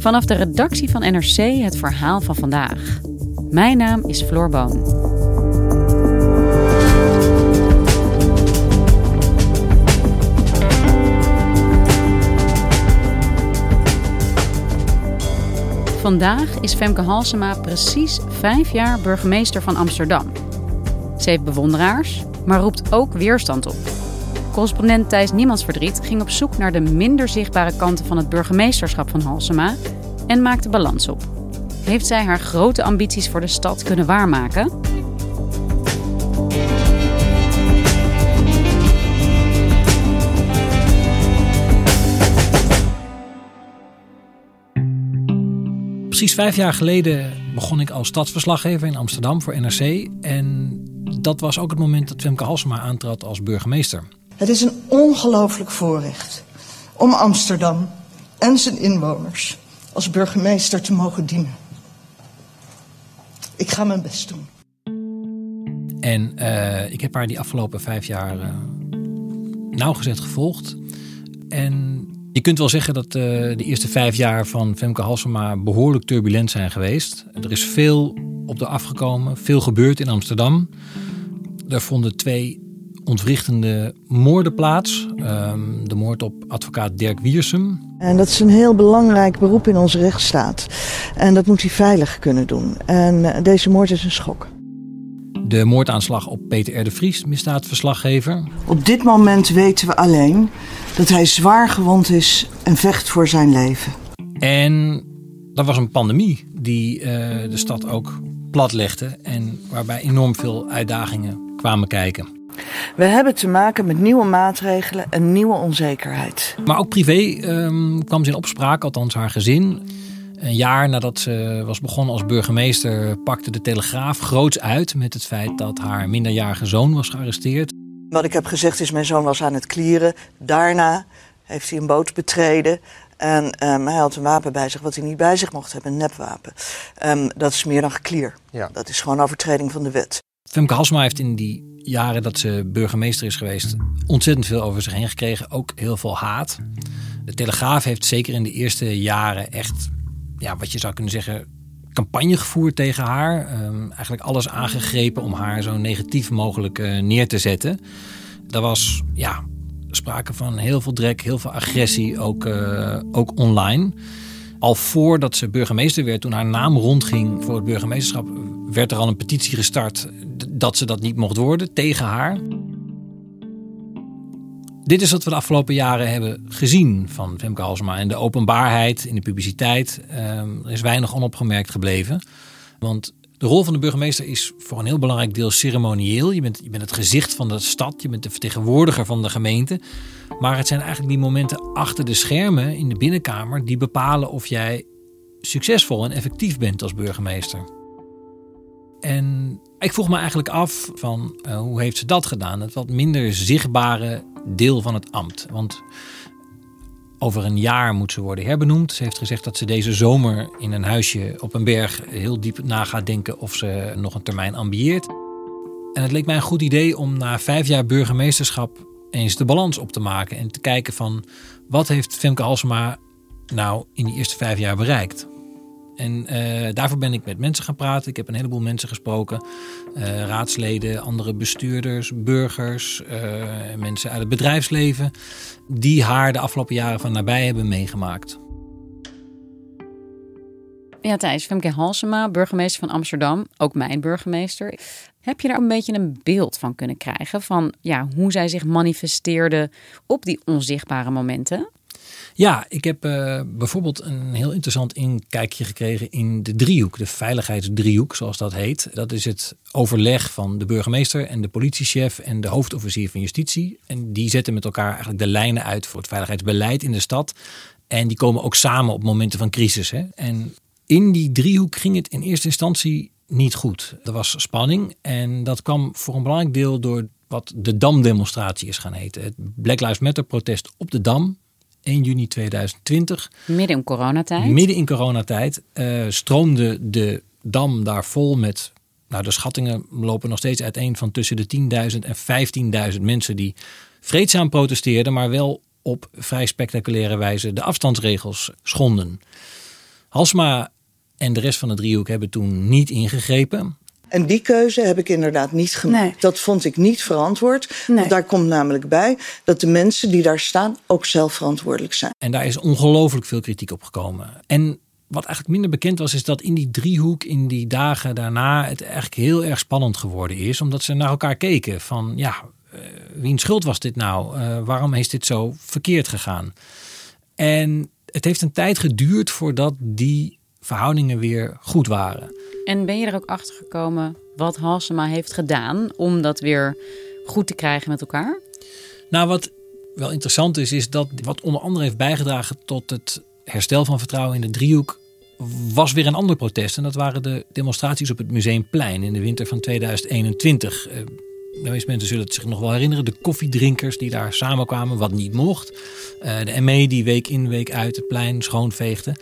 Vanaf de redactie van NRC het verhaal van vandaag. Mijn naam is Floor Boon. Vandaag is Femke Halsema precies vijf jaar burgemeester van Amsterdam. Ze heeft bewonderaars, maar roept ook weerstand op. Correspondent Thijs Niemandsverdriet ging op zoek naar de minder zichtbare kanten van het burgemeesterschap van Halsema en maakte balans op. Heeft zij haar grote ambities voor de stad kunnen waarmaken? Precies vijf jaar geleden begon ik als stadsverslaggever in Amsterdam voor NRC. En dat was ook het moment dat Femke Halsema aantrad als burgemeester. Het is een ongelooflijk voorrecht om Amsterdam en zijn inwoners als burgemeester te mogen dienen. Ik ga mijn best doen. En uh, ik heb haar die afgelopen vijf jaar uh, nauwgezet gevolgd. En je kunt wel zeggen dat uh, de eerste vijf jaar van Femke Halsema behoorlijk turbulent zijn geweest. Er is veel op de afgekomen, veel gebeurd in Amsterdam. Er vonden twee ontwrichtende moorden plaats. Um, de moord op advocaat Dirk Wiersum. En dat is een heel belangrijk beroep in onze rechtsstaat. En dat moet hij veilig kunnen doen. En deze moord is een schok. De moordaanslag op Peter R. de Vries, misdaadverslaggever. Op dit moment weten we alleen dat hij zwaar gewond is en vecht voor zijn leven. En er was een pandemie die uh, de stad ook platlegde en waarbij enorm veel uitdagingen kwamen kijken. We hebben te maken met nieuwe maatregelen en nieuwe onzekerheid. Maar ook privé um, kwam ze in opspraak, althans haar gezin. Een jaar nadat ze was begonnen als burgemeester pakte de Telegraaf groots uit met het feit dat haar minderjarige zoon was gearresteerd. Wat ik heb gezegd is, mijn zoon was aan het klieren. Daarna heeft hij een boot betreden. En um, hij had een wapen bij zich wat hij niet bij zich mocht hebben, een nepwapen. Um, dat is meer dan geklier. Ja. Dat is gewoon overtreding van de wet. Femke Halsma heeft in die jaren dat ze burgemeester is geweest ontzettend veel over zich heen gekregen. Ook heel veel haat. De Telegraaf heeft zeker in de eerste jaren echt, ja, wat je zou kunnen zeggen, campagne gevoerd tegen haar. Um, eigenlijk alles aangegrepen om haar zo negatief mogelijk uh, neer te zetten. Er was ja, sprake van heel veel drek, heel veel agressie, ook, uh, ook online. Al voordat ze burgemeester werd, toen haar naam rondging voor het burgemeesterschap, werd er al een petitie gestart dat ze dat niet mocht worden tegen haar. Dit is wat we de afgelopen jaren hebben gezien van Femke Halsema. En de openbaarheid in de publiciteit er is weinig onopgemerkt gebleven. Want de rol van de burgemeester is voor een heel belangrijk deel ceremonieel. Je bent, je bent het gezicht van de stad, je bent de vertegenwoordiger van de gemeente. Maar het zijn eigenlijk die momenten achter de schermen in de binnenkamer die bepalen of jij succesvol en effectief bent als burgemeester. En ik vroeg me eigenlijk af van uh, hoe heeft ze dat gedaan? Het wat minder zichtbare deel van het ambt. Want over een jaar moet ze worden herbenoemd. Ze heeft gezegd dat ze deze zomer in een huisje op een berg heel diep na gaat denken of ze nog een termijn ambieert. En het leek mij een goed idee om na vijf jaar burgemeesterschap eens de balans op te maken en te kijken van wat heeft Femke Halsema nou in die eerste vijf jaar bereikt. En uh, daarvoor ben ik met mensen gaan praten. Ik heb een heleboel mensen gesproken. Uh, raadsleden, andere bestuurders, burgers, uh, mensen uit het bedrijfsleven. Die haar de afgelopen jaren van nabij hebben meegemaakt. Ja, Thijs, Femke Halsema, burgemeester van Amsterdam. Ook mijn burgemeester. Heb je daar een beetje een beeld van kunnen krijgen van ja, hoe zij zich manifesteerde op die onzichtbare momenten? Ja, ik heb uh, bijvoorbeeld een heel interessant inkijkje gekregen in de driehoek, de veiligheidsdriehoek zoals dat heet. Dat is het overleg van de burgemeester en de politiechef en de hoofdofficier van justitie. En die zetten met elkaar eigenlijk de lijnen uit voor het veiligheidsbeleid in de stad. En die komen ook samen op momenten van crisis. Hè. En in die driehoek ging het in eerste instantie niet goed. Er was spanning en dat kwam voor een belangrijk deel door wat de Dam-demonstratie is gaan heten. Het Black Lives Matter protest op de Dam 1 juni 2020. Midden in coronatijd. Midden in coronatijd uh, stroomde de Dam daar vol met... Nou, de schattingen lopen nog steeds uiteen van tussen de 10.000 en 15.000 mensen die vreedzaam protesteerden, maar wel op vrij spectaculaire wijze de afstandsregels schonden. Halsma en de rest van de driehoek hebben toen niet ingegrepen. En die keuze heb ik inderdaad niet gemaakt. Nee. Dat vond ik niet verantwoord. Nee. Want daar komt namelijk bij dat de mensen die daar staan ook zelf verantwoordelijk zijn. En daar is ongelooflijk veel kritiek op gekomen. En wat eigenlijk minder bekend was, is dat in die driehoek, in die dagen daarna, het eigenlijk heel erg spannend geworden is. Omdat ze naar elkaar keken van, ja, uh, wiens schuld was dit nou? Uh, waarom is dit zo verkeerd gegaan? En het heeft een tijd geduurd voordat die verhoudingen weer goed waren. En ben je er ook achter gekomen wat Halsema heeft gedaan om dat weer goed te krijgen met elkaar? Nou, wat wel interessant is, is dat wat onder andere heeft bijgedragen tot het herstel van vertrouwen in de driehoek, was weer een ander protest. En dat waren de demonstraties op het Museumplein in de winter van 2021. Eh, de meeste mensen zullen het zich nog wel herinneren. De koffiedrinkers die daar samenkwamen, wat niet mocht. Uh, de ME die week in week uit het plein schoonveegde.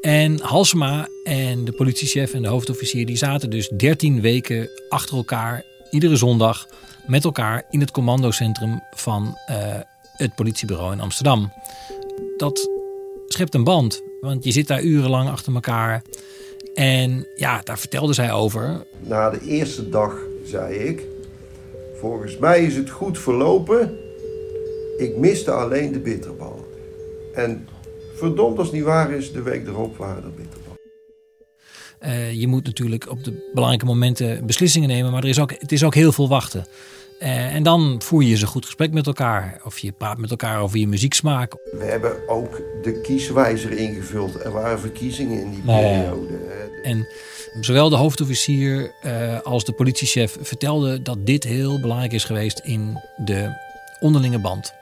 En Halsema en de politiechef en de hoofdofficier die zaten dus 13 weken achter elkaar, iedere zondag, met elkaar in het commandocentrum van uh, het politiebureau in Amsterdam. Dat schept een band, want je zit daar urenlang achter elkaar. En ja, daar vertelde zij over. Na de eerste dag zei ik: Volgens mij is het goed verlopen. Ik miste alleen de bitterbal. En verdomd als het niet waar is, de week erop waren er bitterballen. Uh, je moet natuurlijk op de belangrijke momenten beslissingen nemen, maar er is ook, het is ook heel veel wachten. Uh, en dan voer je eens een goed gesprek met elkaar. Of je praat met elkaar over je muzieksmaak. We hebben ook de kieswijzer ingevuld. Er waren verkiezingen in die periode. En zowel de hoofdofficier uh, als de politiechef vertelden dat dit heel belangrijk is geweest in de onderlinge band.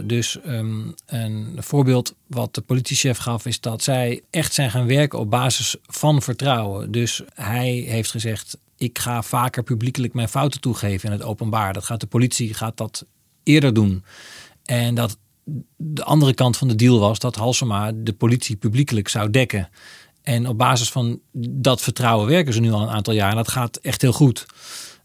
Dus um, een voorbeeld wat de politiechef gaf is dat zij echt zijn gaan werken op basis van vertrouwen. Dus hij heeft gezegd, ik ga vaker publiekelijk mijn fouten toegeven in het openbaar. Dat gaat de politie gaat dat eerder doen. En dat de andere kant van de deal was dat Halsema de politie publiekelijk zou dekken. En op basis van dat vertrouwen werken ze nu al een aantal jaar. En dat gaat echt heel goed.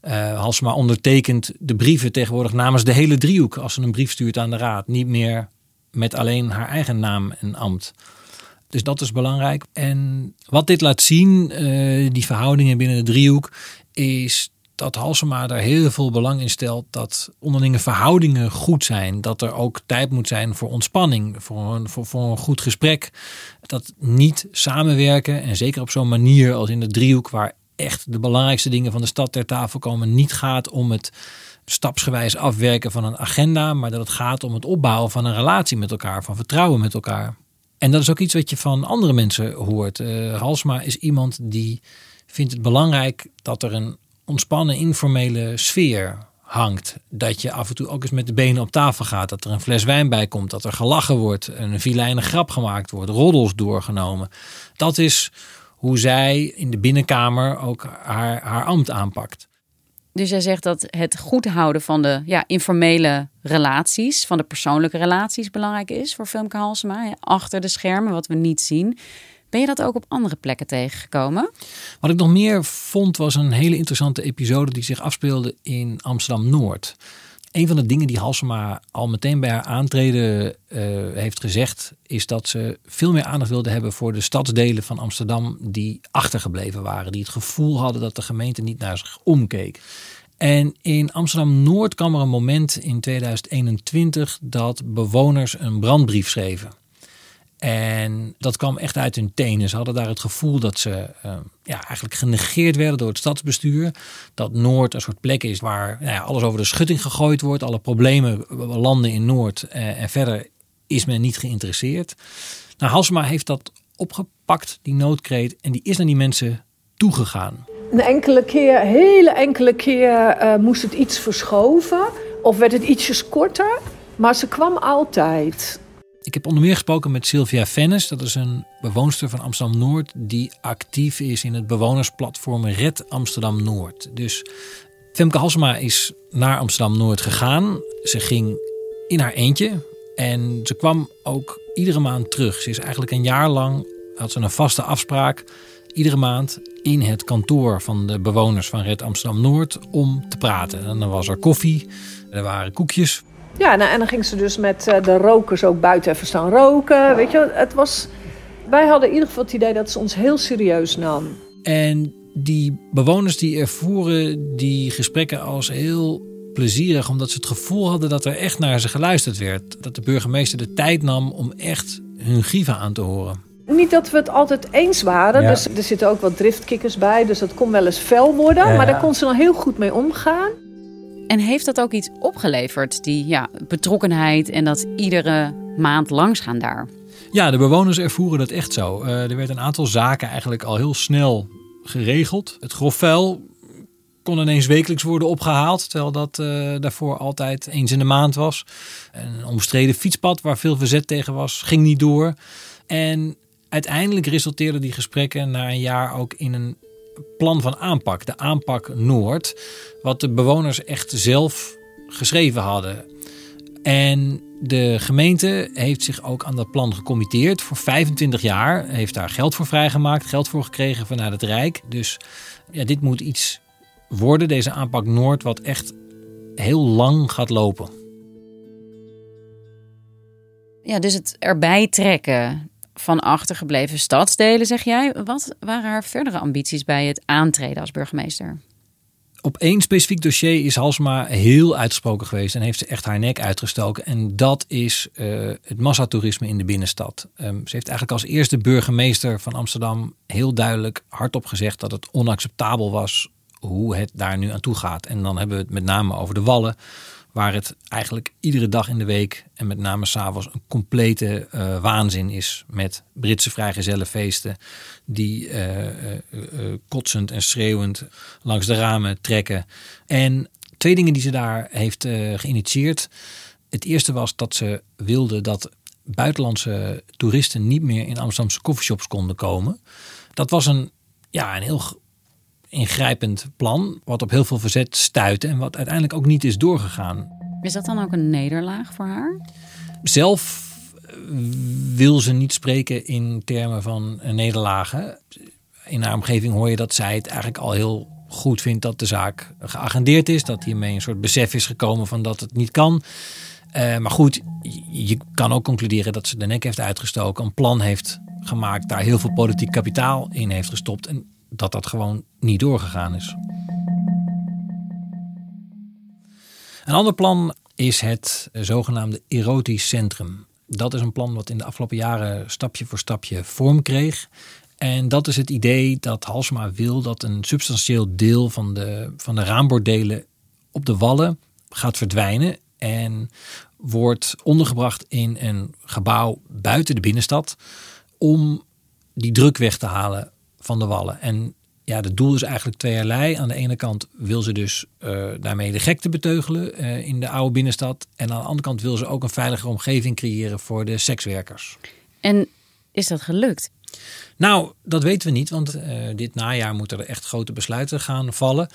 Uh, Halsema ondertekent de brieven tegenwoordig namens de hele driehoek. Als ze een brief stuurt aan de raad. Niet meer met alleen haar eigen naam en ambt. Dus dat is belangrijk. En wat dit laat zien, uh, die verhoudingen binnen de driehoek, is dat Halsema er heel veel belang in stelt dat onderlinge verhoudingen goed zijn. Dat er ook tijd moet zijn voor ontspanning, voor voor, voor een goed gesprek. Dat niet samenwerken en zeker op zo'n manier als in de driehoek waar echt de belangrijkste dingen van de stad ter tafel komen. Niet gaat om het stapsgewijs afwerken van een agenda, maar dat het gaat om het opbouwen van een relatie met elkaar, van vertrouwen met elkaar. En dat is ook iets wat je van andere mensen hoort. Uh, Halsma is iemand die vindt het belangrijk dat er een ontspannen, informele sfeer hangt. Dat je af en toe ook eens met de benen op tafel gaat. Dat er een fles wijn bij komt. Dat er gelachen wordt. Een vilijne grap gemaakt wordt. Roddels doorgenomen. Dat is hoe zij in de binnenkamer ook haar, haar ambt aanpakt. Dus jij zegt dat het goed houden van de ja, informele relaties, van de persoonlijke relaties belangrijk is voor Femke Halsema. Achter de schermen, wat we niet zien. Ben je dat ook op andere plekken tegengekomen? Wat ik nog meer vond was een hele interessante episode die zich afspeelde in Amsterdam Noord. Een van de dingen die Halsema al meteen bij haar aantreden uh, heeft gezegd, is dat ze veel meer aandacht wilde hebben voor de stadsdelen van Amsterdam die achtergebleven waren. Die het gevoel hadden dat de gemeente niet naar zich omkeek. En in Amsterdam Noord kwam er een moment in 2021 dat bewoners een brandbrief schreven. En dat kwam echt uit hun tenen. Ze hadden daar het gevoel dat ze uh, ja, eigenlijk genegeerd werden door het stadsbestuur. Dat Noord een soort plek is waar nou ja, alles over de schutting gegooid wordt. Alle problemen landen in Noord. Uh, en verder is men niet geïnteresseerd. Nou, Halsema heeft dat opgepakt, die noodkreet. En die is naar die mensen toegegaan. Een enkele keer, hele enkele keer uh, moest het iets verschoven. Of werd het ietsjes korter. Maar ze kwam altijd. Ik heb onder meer gesproken met Sylvia Vennis. Dat is een bewoonster van Amsterdam Noord. Die actief is in het bewonersplatform Red Amsterdam Noord. Dus Femke Halsema is naar Amsterdam Noord gegaan. Ze ging in haar eentje. En ze kwam ook iedere maand terug. Ze is eigenlijk een jaar lang had ze een vaste afspraak. Iedere maand in het kantoor van de bewoners van Red Amsterdam Noord om te praten. En dan was er koffie, er waren koekjes. Ja, nou, en dan ging ze dus met eh, de rokers ook buiten even staan roken. Weet je, het was. Wij hadden in ieder geval het idee dat ze ons heel serieus nam. En die bewoners die ervoeren die gesprekken als heel plezierig, omdat ze het gevoel hadden dat er echt naar ze geluisterd werd. Dat de burgemeester de tijd nam om echt hun grieven aan te horen. Niet dat we het altijd eens waren. Dus er zitten ook wat driftkikkers bij. Dus dat kon wel eens fel worden. Maar daar kon ze dan heel goed mee omgaan. En heeft dat ook iets opgeleverd, die ja, betrokkenheid en dat iedere maand langs gaan daar? Ja, de bewoners ervoeren dat echt zo. Uh, er werd een aantal zaken eigenlijk al heel snel geregeld. Het grof vuil kon ineens wekelijks worden opgehaald, terwijl dat uh, daarvoor altijd eens in de maand was. Een omstreden fietspad waar veel verzet tegen was, ging niet door. En uiteindelijk resulteerden die gesprekken na een jaar ook in een plan van aanpak, de aanpak Noord, wat de bewoners echt zelf geschreven hadden. En de gemeente heeft zich ook aan dat plan gecommitteerd voor 25 jaar, heeft daar geld voor vrijgemaakt, geld voor gekregen vanuit het Rijk. Dus ja, dit moet iets worden, deze aanpak Noord, wat echt heel lang gaat lopen. Ja, dus het erbij trekken van achtergebleven stadsdelen, zeg jij. Wat waren haar verdere ambities bij het aantreden als burgemeester? Op één specifiek dossier is Halsma heel uitgesproken geweest en heeft ze echt haar nek uitgestoken. En dat is uh, het massatoerisme in de binnenstad. Um, ze heeft eigenlijk als eerste burgemeester van Amsterdam heel duidelijk hardop gezegd dat het onacceptabel was hoe het daar nu aan toe gaat. En dan hebben we het met name over de wallen waar het eigenlijk iedere dag in de week en met name s'avonds een complete uh, waanzin is met Britse vrijgezellenfeesten die uh, uh, kotsend en schreeuwend langs de ramen trekken. En twee dingen die ze daar heeft geïnitieerd. Het eerste was dat ze wilde dat buitenlandse toeristen niet meer in Amsterdamse coffeeshops konden komen. Dat was een, ja, een heel ingrijpend plan, wat op heel veel verzet stuitte en wat uiteindelijk ook niet is doorgegaan. Is dat dan ook een nederlaag voor haar? Zelf wil ze niet spreken in termen van nederlagen. In haar omgeving hoor je dat zij het eigenlijk al heel goed vindt dat de zaak geagendeerd is. Dat hiermee een soort besef is gekomen van dat het niet kan. Uh, maar goed, je kan ook concluderen dat ze de nek heeft uitgestoken, een plan heeft gemaakt, daar heel veel politiek kapitaal in heeft gestopt. En dat dat gewoon niet doorgegaan is. Een ander plan is het zogenaamde erotisch centrum. Dat is een plan wat in de afgelopen jaren stapje voor stapje vorm kreeg. En dat is het idee dat Halsema wil dat een substantieel deel van de, van de raambordelen op de wallen gaat verdwijnen. En wordt ondergebracht in een gebouw buiten de binnenstad. Om die druk weg te halen van de wallen. En ja, het doel is eigenlijk tweeërlei. Aan de ene kant wil ze dus uh, daarmee de gekte beteugelen uh, in de oude binnenstad. En aan de andere kant wil ze ook een veilige omgeving creëren voor de sekswerkers. En is dat gelukt? Nou, dat weten we niet, want uh, dit najaar moeten er echt grote besluiten gaan vallen.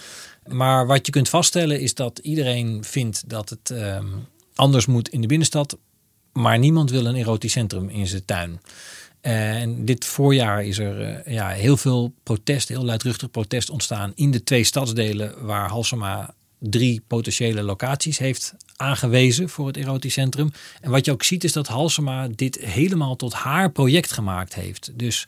Maar wat je kunt vaststellen is dat iedereen vindt dat het ehm, anders moet in de binnenstad. Maar niemand wil een erotisch centrum in zijn tuin. En dit voorjaar is er uh, ja, heel veel protest, heel luidruchtig protest ontstaan in de twee stadsdelen waar Halsema drie potentiële locaties heeft aangewezen voor het erotisch centrum. En wat je ook ziet is dat Halsema dit helemaal tot haar project gemaakt heeft. Dus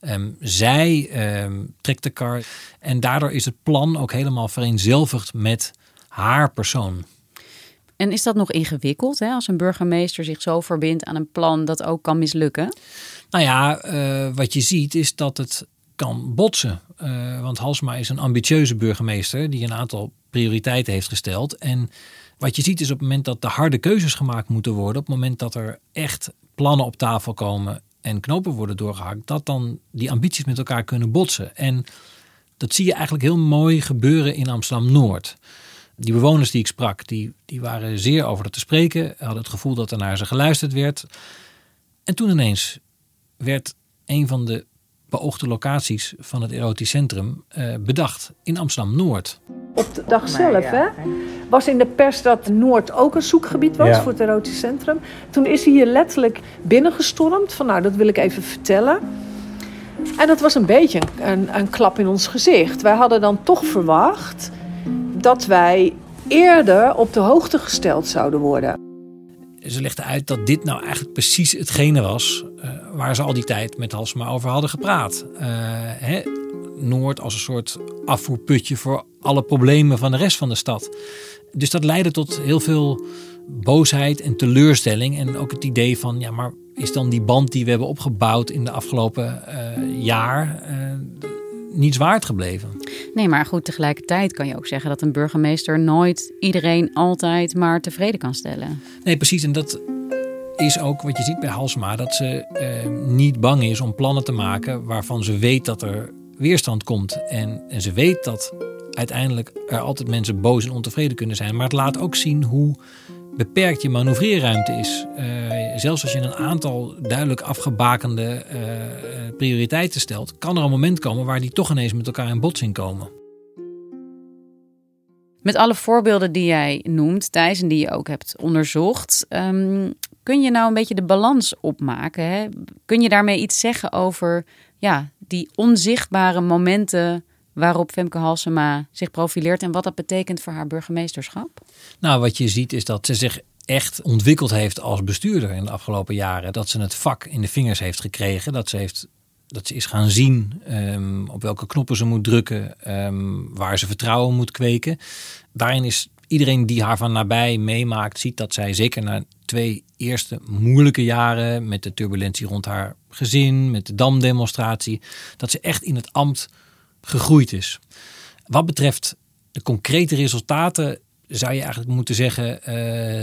ehm, zij ehm, trekt de kar en daardoor is het plan ook helemaal vereenzelvigd met haar persoon. En is dat nog ingewikkeld hè? als een burgemeester zich zo verbindt aan een plan dat ook kan mislukken? Nou ja, uh, wat je ziet is dat het kan botsen. Uh, want Halsma is een ambitieuze burgemeester die een aantal prioriteiten heeft gesteld. En wat je ziet is op het moment dat de harde keuzes gemaakt moeten worden, op het moment dat er echt plannen op tafel komen en knopen worden doorgehakt, dat dan die ambities met elkaar kunnen botsen. En dat zie je eigenlijk heel mooi gebeuren in Amsterdam Noord. Die bewoners die ik sprak, die, die waren zeer over dat te spreken, hadden het gevoel dat er naar ze geluisterd werd. En toen ineens werd een van de beoogde locaties van het erotisch centrum uh, bedacht in Amsterdam Noord. Op de dag zelf, hè? Was in de pers dat Noord ook een zoekgebied was voor het erotisch centrum. Toen is hij hier letterlijk binnengestormd. Van nou, dat wil ik even vertellen. En dat was een beetje een, een klap in ons gezicht. Wij hadden dan toch verwacht dat wij eerder op de hoogte gesteld zouden worden. Ze legde uit dat dit nou eigenlijk precies hetgene was uh, waar ze al die tijd met Halsema over hadden gepraat. Uh, hè, Noord als een soort afvoerputje voor alle problemen van de rest van de stad. Dus dat leidde tot heel veel boosheid en teleurstelling. En ook het idee van, ja, maar is dan die band die we hebben opgebouwd in de afgelopen uh, jaar niets waard gebleven? Nee, maar goed, tegelijkertijd kan je ook zeggen dat een burgemeester nooit iedereen altijd maar tevreden kan stellen. Nee, precies. En dat is ook wat je ziet bij Halsma, dat ze eh, niet bang is om plannen te maken waarvan ze weet dat er weerstand komt. En, en ze weet dat uiteindelijk er altijd mensen boos en ontevreden kunnen zijn. Maar het laat ook zien hoe beperkt je manoeuvreerruimte is. Uh, zelfs als je een aantal duidelijk afgebakende uh, prioriteiten stelt, kan er een moment komen waar die toch ineens met elkaar in botsing komen. Met alle voorbeelden die jij noemt, Thijs, en die je ook hebt onderzocht, um, kun je nou een beetje de balans opmaken? Hè? Kun je daarmee iets zeggen over ja, die onzichtbare momenten waarop Femke Halsema zich profileert en wat dat betekent voor haar burgemeesterschap? Nou, wat je ziet is dat ze zich echt ontwikkeld heeft als bestuurder in de afgelopen jaren. Dat ze het vak in de vingers heeft gekregen. Dat ze, heeft, dat ze is gaan zien um, op welke knoppen ze moet drukken. Um, waar ze vertrouwen moet kweken. Daarin is iedereen die haar van nabij meemaakt, ziet dat zij zeker na twee eerste moeilijke jaren. met de turbulentie rond haar gezin, met de damdemonstratie. dat ze echt in het ambt gegroeid is. Wat betreft de concrete resultaten zou je eigenlijk moeten zeggen: uh,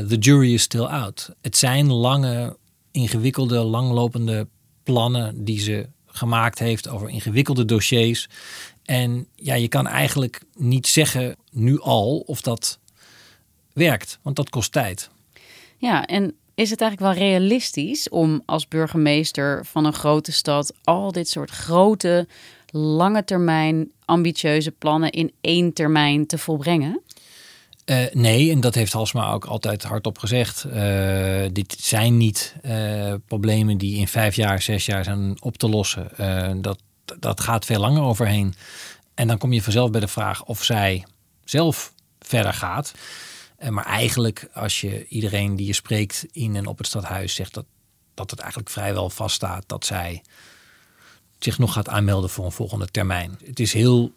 the jury is still out. Het zijn lange, ingewikkelde, langlopende plannen die ze gemaakt heeft over ingewikkelde dossiers. En ja, je kan eigenlijk niet zeggen nu al of dat werkt, want dat kost tijd. Ja, en is het eigenlijk wel realistisch om als burgemeester van een grote stad al dit soort grote, lange termijn, ambitieuze plannen in één termijn te volbrengen? Uh, nee, en dat heeft Halsma ook altijd hardop gezegd. Uh, dit zijn niet uh, problemen die in vijf jaar, zes jaar zijn op te lossen. dat, dat gaat veel langer overheen. En dan kom je vanzelf bij de vraag of zij zelf verder gaat. Maar eigenlijk, als je iedereen die je spreekt in en op het stadhuis zegt dat, dat het eigenlijk vrijwel vaststaat dat zij zich nog gaat aanmelden voor een volgende termijn. Het is heel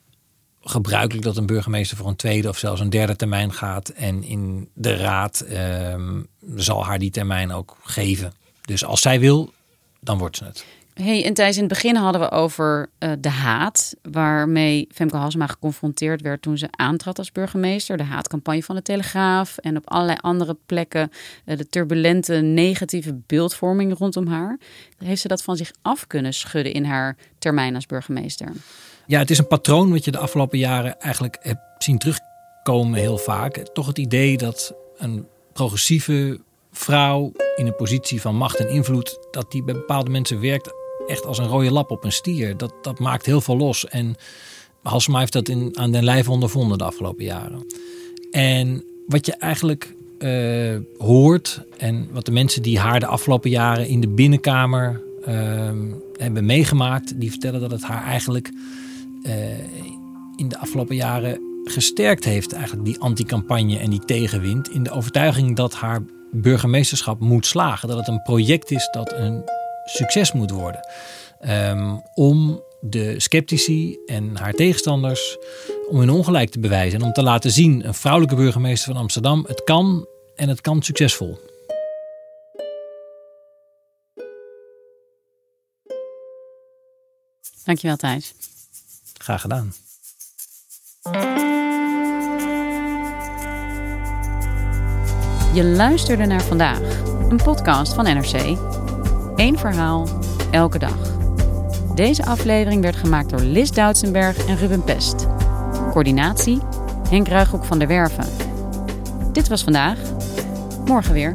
gebruikelijk dat een burgemeester voor een tweede of zelfs een derde termijn gaat. En in de raad ehm, zal haar die termijn ook geven. Dus als zij wil, dan wordt ze het. Hey, en Thijs, in het begin hadden we over uh, de haat waarmee Femke Halsema geconfronteerd werd toen ze aantrad als burgemeester. De haatcampagne van de Telegraaf en op allerlei andere plekken uh, de turbulente negatieve beeldvorming rondom haar. Heeft ze dat van zich af kunnen schudden in haar termijn als burgemeester? Ja, het is een patroon wat je de afgelopen jaren eigenlijk hebt zien terugkomen heel vaak. Toch het idee dat een progressieve vrouw in een positie van macht en invloed, dat die bij bepaalde mensen werkt echt als een rode lap op een stier. Dat, dat maakt heel veel los. En Halsema heeft dat in, aan den lijve ondervonden de afgelopen jaren. En wat je eigenlijk uh, hoort en wat de mensen die haar de afgelopen jaren in de binnenkamer uh, hebben meegemaakt, die vertellen dat het haar eigenlijk uh, in de afgelopen jaren gesterkt heeft, eigenlijk die anti-campagne en die tegenwind, in de overtuiging dat haar burgemeesterschap moet slagen. Dat het een project is dat een succes moet worden. Ehm, om de sceptici en haar tegenstanders om hun ongelijk te bewijzen en om te laten zien, een vrouwelijke burgemeester van Amsterdam, het kan en het kan succesvol. Dankjewel Thijs. Graag gedaan. Je luisterde naar vandaag, een podcast van NRC. Eén verhaal, elke dag. Deze aflevering werd gemaakt door Lis Doutsenberg en Ruben Pest. Coördinatie, Henk Ruighoek van der Werven. Dit was vandaag. Morgen weer.